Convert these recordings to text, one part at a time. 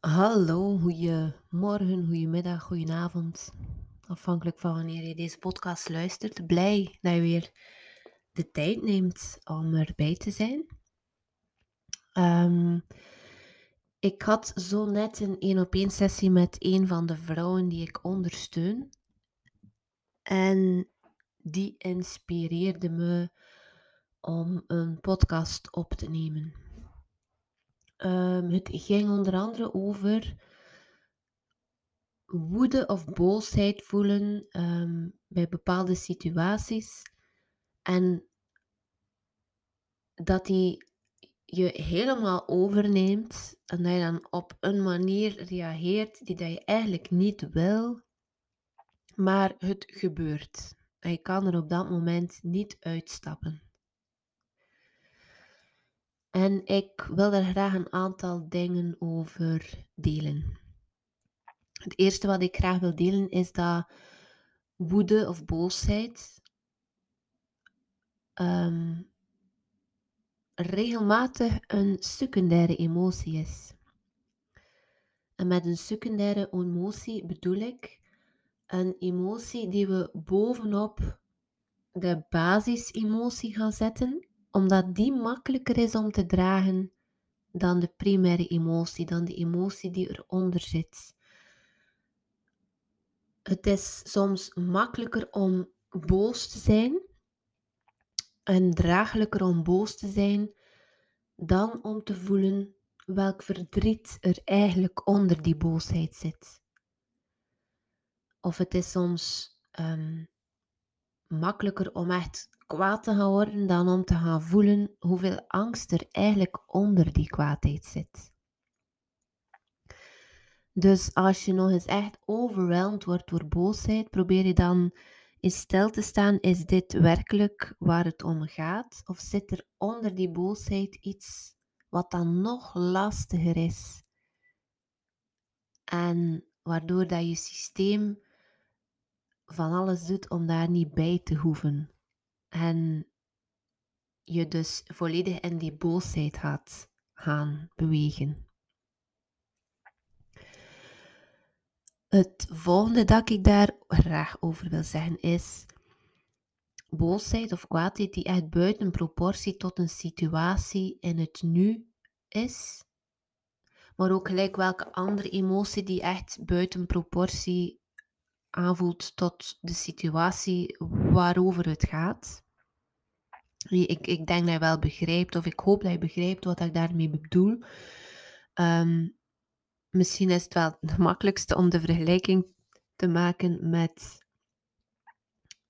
Hallo, goeiemorgen, goedemiddag, goedenavond. Afhankelijk van wanneer je deze podcast luistert. Blij dat je weer de tijd neemt om erbij te zijn. Ehm, ik had zo net een één op één sessie met een van de vrouwen die ik ondersteun. En die inspireerde me om een podcast op te nemen. Ehm, het ging onder andere over woede of boosheid voelen ehm, bij bepaalde situaties. En dat die je helemaal overneemt en dat je dan op een manier reageert die dat je eigenlijk niet wil, maar het gebeurt. En je kan er op dat moment niet uitstappen. En ik wil er graag een aantal dingen over delen. Het eerste wat ik graag wil delen is dat woede of boosheid um, regelmatig een secundaire emotie is. En met een secundaire emotie bedoel ik een emotie die we bovenop de basisemotie gaan zetten, omdat die makkelijker is om te dragen dan de primaire emotie, dan de emotie die eronder zit. Het is soms makkelijker om boos te zijn en draaglijker om boos te zijn dan om te voelen welk verdriet er eigenlijk onder die boosheid zit. Of het is soms um, makkelijker om echt kwaad te gaan worden dan om te gaan voelen hoeveel angst er eigenlijk onder die kwaadheid zit. Dus als je nog eens echt overweldigd wordt door boosheid, probeer je dan eens stil te staan. Is dit werkelijk waar het om gaat? Of zit er onder die boosheid iets wat dan nog lastiger is? En waardoor dat je systeem van alles doet om daar niet bij te hoeven. En je dus volledig in die boosheid gaat gaan bewegen. Het volgende dat ik daar graag over wil zeggen is boosheid of kwaadheid die echt buiten proportie tot een situatie in het nu is. Maar ook gelijk welke andere emotie die echt buiten proportie aanvoelt tot de situatie waarover het gaat. Ik, ik denk dat je wel begrijpt, of ik hoop dat je begrijpt wat ik daarmee bedoel. Um, misschien is het wel het makkelijkste om de vergelijking te maken met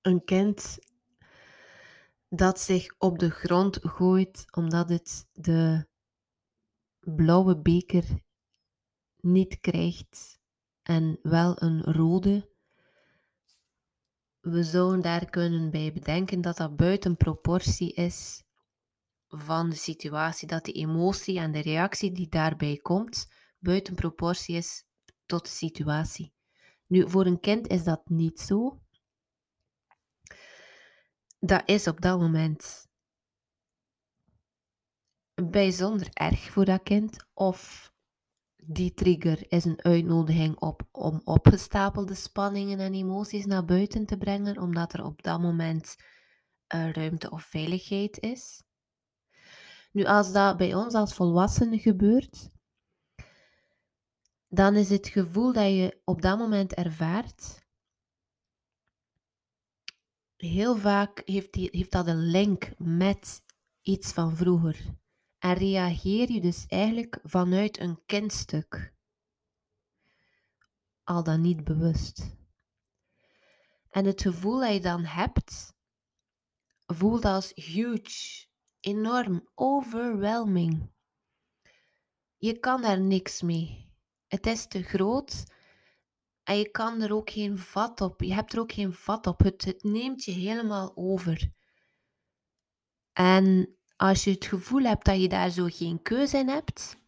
een kind dat zich op de grond gooit omdat het de blauwe beker niet krijgt en wel een rode. We zouden daar kunnen bij bedenken dat dat buiten proportie is van de situatie, dat de emotie en de reactie die daarbij komt buiten proportie is tot de situatie. Nu, voor een kind is dat niet zo. Dat is op dat moment bijzonder erg voor dat kind. Of die trigger is een uitnodiging op, om opgestapelde spanningen en emoties naar buiten te brengen, omdat er op dat moment uh, ruimte of veiligheid is. Nu, als dat bij ons als volwassenen gebeurt, dan is het gevoel dat je op dat moment ervaart, heel vaak heeft, die, heeft dat een link met iets van vroeger. En reageer je dus eigenlijk vanuit een kindstuk. Al dan niet bewust. En het gevoel dat je dan hebt, voelt als huge, enorm, overwhelming. Je kan daar niks mee. Het is te groot en je kan er ook geen vat op. Je hebt er ook geen vat op. Het, het neemt je helemaal over. En als je het gevoel hebt dat je daar zo geen keuze in hebt,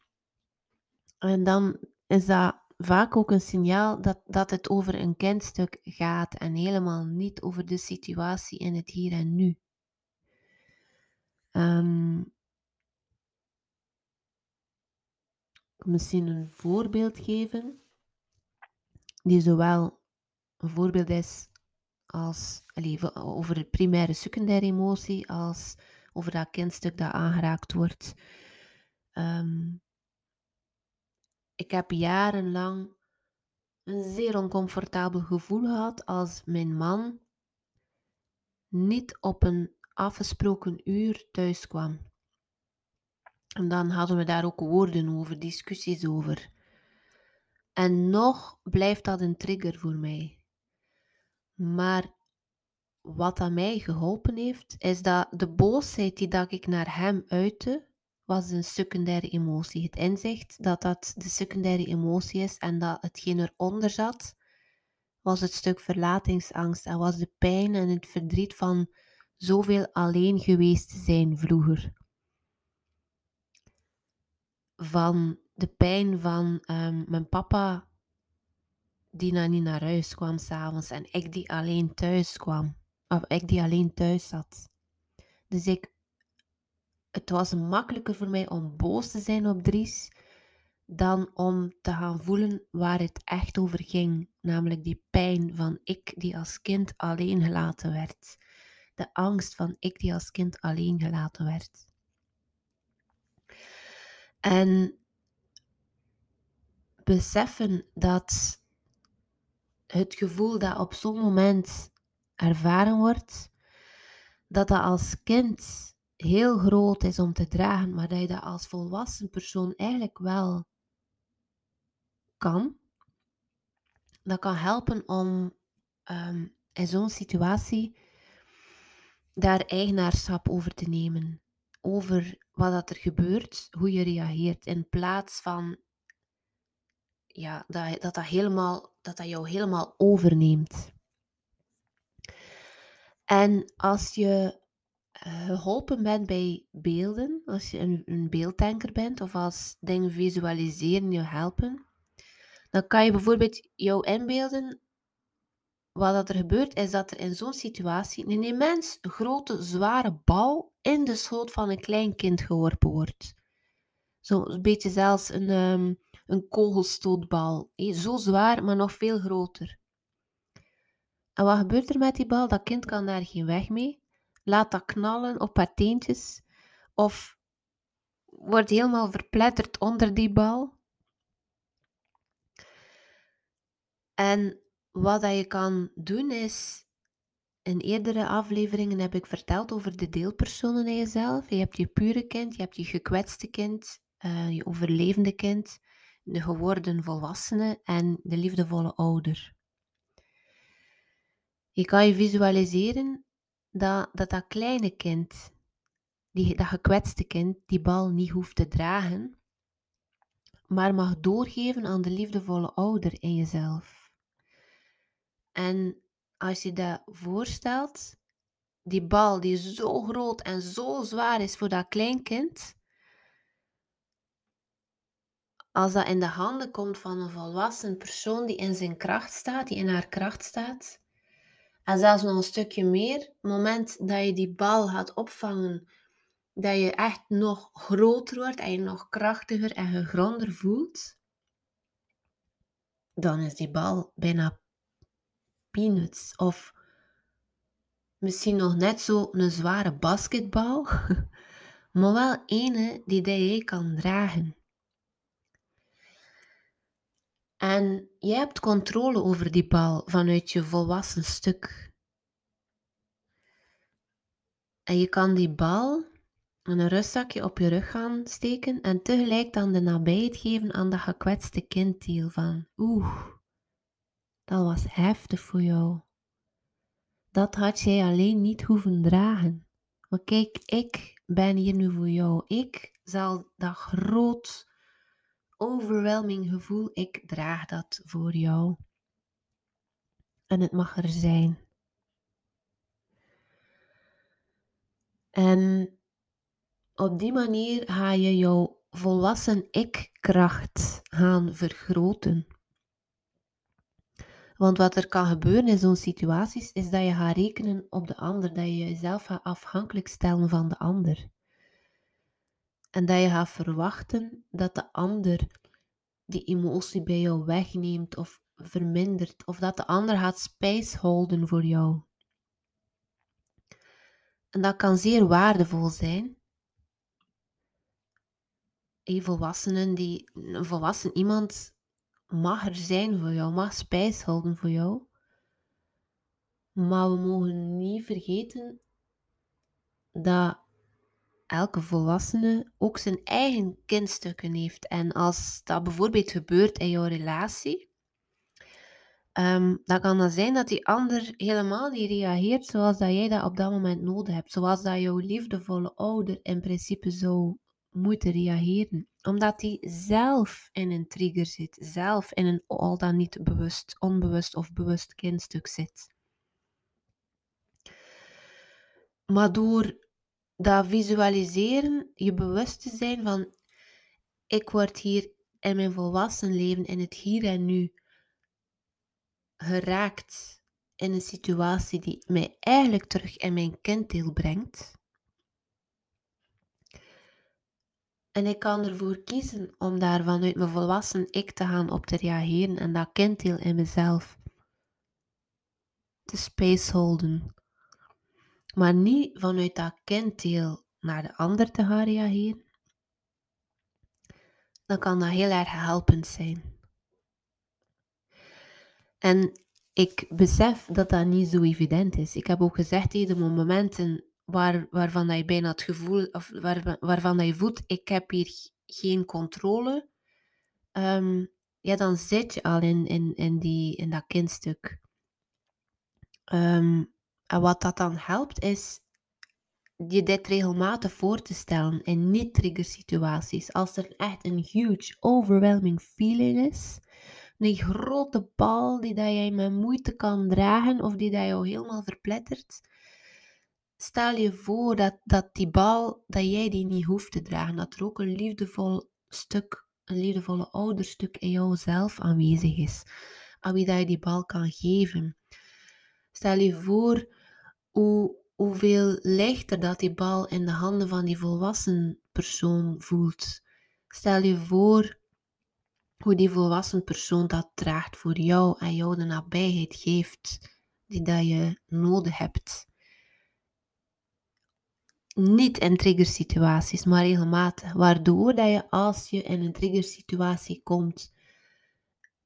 en dan is dat vaak ook een signaal dat, dat het over een kindstuk gaat en helemaal niet over de situatie in het hier en nu. Um, misschien een voorbeeld geven, die zowel een voorbeeld is als over de primaire secundaire emotie, als over dat kindstuk dat aangeraakt wordt. Ehm, ik heb jarenlang een zeer oncomfortabel gevoel gehad als mijn man niet op een afgesproken uur thuis kwam. En dan hadden we daar ook woorden over, discussies over. En nog blijft dat een trigger voor mij. Maar wat aan mij geholpen heeft, is dat de boosheid die dat ik naar hem uitte, was een secundaire emotie. Het inzicht dat dat de secundaire emotie is en dat hetgeen eronder zat, was het stuk verlatingsangst en was de pijn en het verdriet van zoveel alleen geweest te zijn vroeger. Van de pijn van ehm, mijn papa die naar niet naar huis kwam s'avonds en ik die alleen thuis kwam. Of ik die alleen thuis zat. Dus ik, het was makkelijker voor mij om boos te zijn op Dries dan om te gaan voelen waar het echt over ging. Namelijk die pijn van ik die als kind alleen gelaten werd. De angst van ik die als kind alleen gelaten werd. En beseffen dat het gevoel dat op zo'n moment ervaren wordt, dat dat als kind heel groot is om te dragen, maar dat je dat als volwassen persoon eigenlijk wel kan. Dat kan helpen om ehm, in zo'n situatie daar eigenaarschap over te nemen. Over wat dat er gebeurt, hoe je reageert, in plaats van ja, dat, dat, dat, helemaal, dat dat jou helemaal overneemt. En als je uh, geholpen bent bij beelden, als je een, een beelddenker bent of als dingen visualiseren je helpen, dan kan je bijvoorbeeld jou inbeelden. Wat dat er gebeurt, is dat er in zo'n situatie een immens grote, zware bal in de schoot van een klein kind geworpen wordt. Zo'n beetje zelfs een, um, een kogelstootbal. Zo zwaar, maar nog veel groter. En wat gebeurt er met die bal? Dat kind kan daar geen weg mee. Laat dat knallen op haar teentjes. Of wordt helemaal verpletterd onder die bal. En wat dat je kan doen is, in eerdere afleveringen heb ik verteld over de deelpersonen in jezelf. Je hebt je pure kind, je hebt je gekwetste kind, uh, je overlevende kind, de geworden volwassene en de liefdevolle ouder. Je kan je visualiseren dat dat, kleine kind, die, dat gekwetste kind, die bal niet hoeft te dragen, maar mag doorgeven aan de liefdevolle ouder in jezelf. En als je dat voorstelt, die bal die zo groot en zo zwaar is voor dat kleinkind, als dat in de handen komt van een volwassen persoon die in zijn kracht staat, die in haar kracht staat, en zelfs nog een stukje meer, het moment dat je die bal gaat opvangen, dat je echt nog groter wordt en je nog krachtiger en gegronder voelt, dan is die bal bijna peanuts. Of misschien nog net zo een zware basketbal, maar wel ene die jij kan dragen. En jij hebt controle over die bal vanuit je volwassen stuk. En je kan die bal een rustzakje op je rug gaan steken en tegelijk dan de nabijheid geven aan dat gekwetste kinddeel van oeh, dat was heftig voor jou. Dat had jij alleen niet hoeven dragen. Maar kijk, ik ben hier nu voor jou. Ik zal dat groot overwhelming gevoel, ik draag dat voor jou. En het mag er zijn. En op die manier ga je jouw volwassen ik-kracht gaan vergroten. Want wat er kan gebeuren in zo'n situaties is dat je gaat rekenen op de ander, dat je jezelf gaat afhankelijk stellen van de ander. En dat je gaat verwachten dat de ander die emotie bij jou wegneemt of vermindert, of dat de ander gaat space houden voor jou. En dat kan zeer waardevol zijn. Een volwassenen die, een volwassen iemand mag er zijn voor jou, mag spijs houden voor jou. Maar we mogen niet vergeten dat elke volwassene ook zijn eigen kindstukken heeft. En als dat bijvoorbeeld gebeurt in jouw relatie, um, dan kan dat zijn dat die ander helemaal niet reageert zoals dat jij dat op dat moment nodig hebt. Zoals dat jouw liefdevolle ouder in principe zou moeten reageren. Omdat hij zelf in een trigger zit, zelf in een al dan niet bewust, onbewust of bewust kindstuk zit. Maar door dat visualiseren, je bewust te zijn van ik word hier in mijn volwassen leven, in het hier en nu, geraakt in een situatie die mij eigenlijk terug in mijn kinddeel brengt. En ik kan ervoor kiezen om daar vanuit mijn volwassen ik te gaan op te reageren en dat kinddeel in mezelf te spaceholden. Maar niet vanuit dat kinddeel naar de ander te gaan reageren. Dan kan dat heel erg helpend zijn. En ik besef dat dat niet zo evident is. Ik heb ook gezegd tegen de momenten waar, waarvan dat je bijna het gevoel, of waar, waarvan dat je voelt, ik heb hier geen controle, um, ja, dan zit je al in, in, in, die, in dat kindstuk. Um, en wat dat dan helpt, is je dit regelmatig voor te stellen in niet-trigger situaties. Als er echt een huge, overwhelming feeling is, een grote bal die dat jij met moeite kan dragen of die dat jou helemaal verplettert, stel je voor dat, dat die bal, dat jij die niet hoeft te dragen. Dat er ook een liefdevol stuk, een liefdevolle ouderstuk in jouzelf aanwezig is. Aan wie dat je die bal kan geven. Stel je voor hoe, hoeveel lichter dat die bal in de handen van die volwassen persoon voelt. Stel je voor hoe die volwassen persoon dat draagt voor jou en jou de nabijheid geeft die dat je nodig hebt niet in triggersituaties, maar regelmatig. Waardoor dat je als je in een triggersituatie komt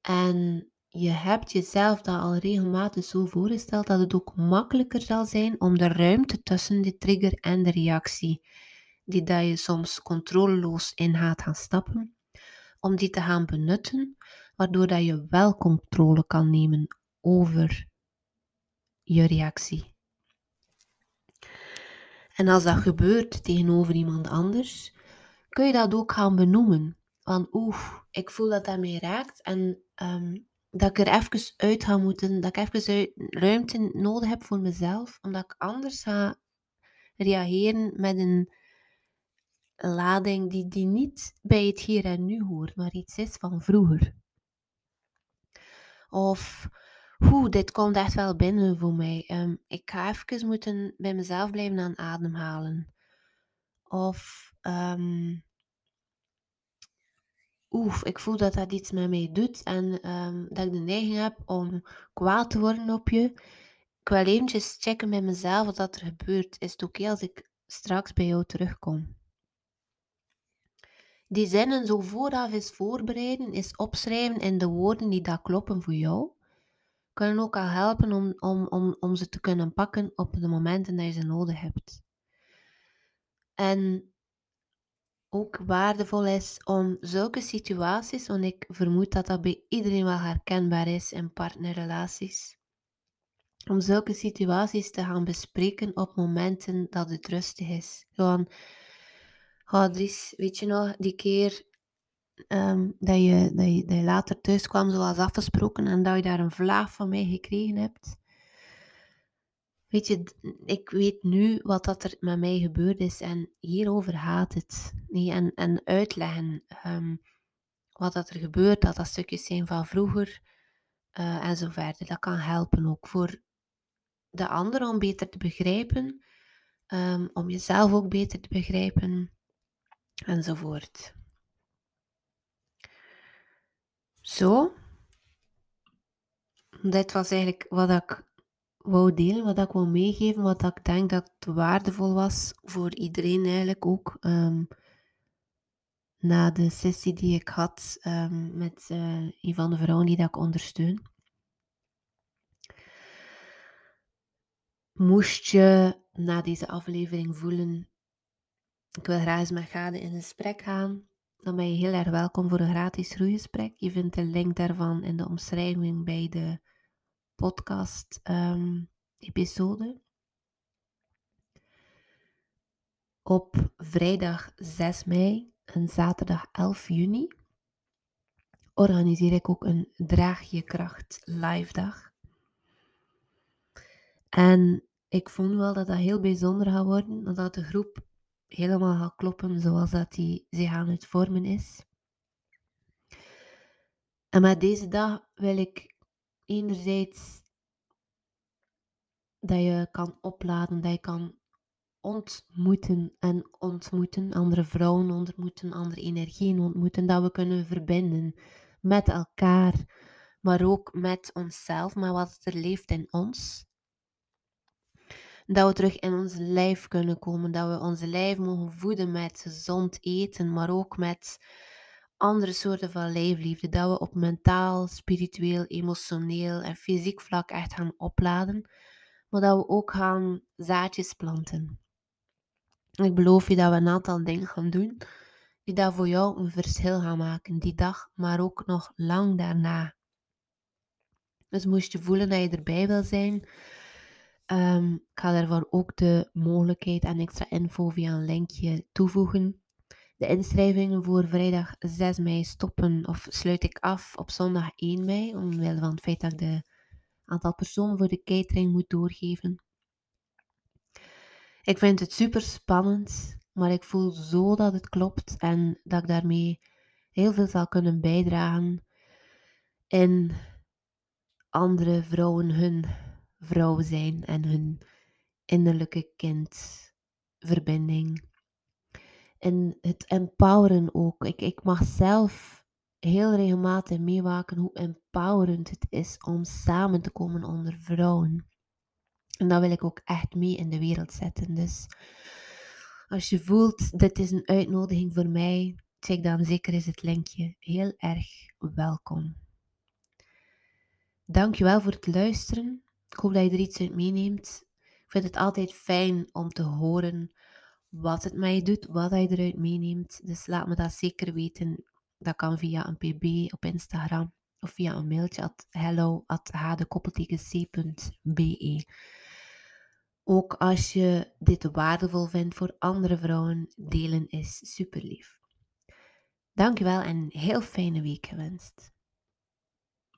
en je hebt jezelf dat al regelmatig zo voorgesteld dat het ook makkelijker zal zijn om de ruimte tussen de trigger en de reactie, die dat je soms controleloos in gaat gaan stappen, om die te gaan benutten, waardoor dat je wel controle kan nemen over je reactie. En als dat gebeurt tegenover iemand anders, kun je dat ook gaan benoemen. Van oeh, ik voel dat dat mij raakt en ehm, dat ik er even uit ga moeten, dat ik even ruimte nodig heb voor mezelf, omdat ik anders ga reageren met een lading die, die niet bij het hier en nu hoort, maar iets is van vroeger. Of Oeh, dit komt echt wel binnen voor mij. Um, ik ga even moeten bij mezelf blijven aan ademhalen. Of um, oeh, ik voel dat dat iets met mij doet en um, dat ik de neiging heb om kwaad te worden op je. Ik wil eventjes checken bij mezelf wat er gebeurt. Is het oké als ik straks bij jou terugkom? Die zinnen zo vooraf is voorbereiden, is opschrijven in de woorden die dat kloppen voor jou kunnen ook al helpen om, om, om, om ze te kunnen pakken op de momenten dat je ze nodig hebt. En ook waardevol is om zulke situaties, want ik vermoed dat dat bij iedereen wel herkenbaar is in partnerrelaties, om zulke situaties te gaan bespreken op momenten dat het rustig is. Gewoon, oh weet je nog, die keer Ehm, dat, je, dat, je, dat je later thuis kwam zoals afgesproken en dat je daar een vlaag van mij gekregen hebt. Weet je, ik weet nu wat dat er met mij gebeurd is en hierover gaat het. Nee, en, en uitleggen um, wat dat er gebeurt, dat dat stukjes zijn van vroeger uh, en zo verder. Dat kan helpen ook voor de ander om beter te begrijpen, um, om jezelf ook beter te begrijpen enzovoort. Zo. Dit was eigenlijk wat ik wou delen, wat ik wou meegeven, wat ik denk dat waardevol was voor iedereen eigenlijk ook. Um, na de sessie die ik had um, met uh, een van de vrouwen die dat ik ondersteun. Moest je na deze aflevering voelen, ik wil graag eens met Gade in gesprek gaan, dan ben je heel erg welkom voor een gratis groeigesprek. Je vindt de link daarvan in de omschrijving bij de podcast um, episode. Op vrijdag 6 mei en zaterdag 11 juni organiseer ik ook een Draag je kracht live dag. En ik vond wel dat dat heel bijzonder gaat worden, dat de groep helemaal gaat kloppen zoals dat die zich aan het vormen is. En met deze dag wil ik enerzijds dat je kan opladen, dat je kan ontmoeten en ontmoeten, andere vrouwen ontmoeten, andere energieën ontmoeten, dat we kunnen verbinden met elkaar, maar ook met onszelf, maar wat er leeft in ons. Dat we terug in ons lijf kunnen komen, dat we ons lijf mogen voeden met gezond eten, maar ook met andere soorten van lijfliefde. Dat we op mentaal, spiritueel, emotioneel en fysiek vlak echt gaan opladen, maar dat we ook gaan zaadjes planten. Ik beloof je dat we een aantal dingen gaan doen die daar voor jou een verschil gaan maken, die dag, maar ook nog lang daarna. Dus moest je voelen dat je erbij wil zijn, ik ga daarvoor ook de mogelijkheid en extra info via een linkje toevoegen. De inschrijvingen voor vrijdag 6 mei stoppen of sluit ik af op zondag 1 mei, omwille van het feit dat ik de aantal personen voor de catering moet doorgeven. Ik vind het super spannend, maar ik voel zo dat het klopt en dat ik daarmee heel veel zal kunnen bijdragen in andere vrouwen hun vrouw zijn en hun innerlijke kindverbinding. En het empoweren ook. Ik, ik mag zelf heel regelmatig meewaken hoe empowerend het is om samen te komen onder vrouwen. En dat wil ik ook echt mee in de wereld zetten. Dus als je voelt, dit is een uitnodiging voor mij, check dan zeker eens het linkje. Heel erg welkom. Dankjewel voor het luisteren. Ik hoop dat je er iets uit meeneemt. Ik vind het altijd fijn om te horen wat het je doet, wat je eruit meeneemt. Dus laat me dat zeker weten. Dat kan via een pb op Instagram of via een mailtje at hello at ook als je dit waardevol vindt voor andere vrouwen, delen is super lief. Dankjewel en heel fijne week gewenst.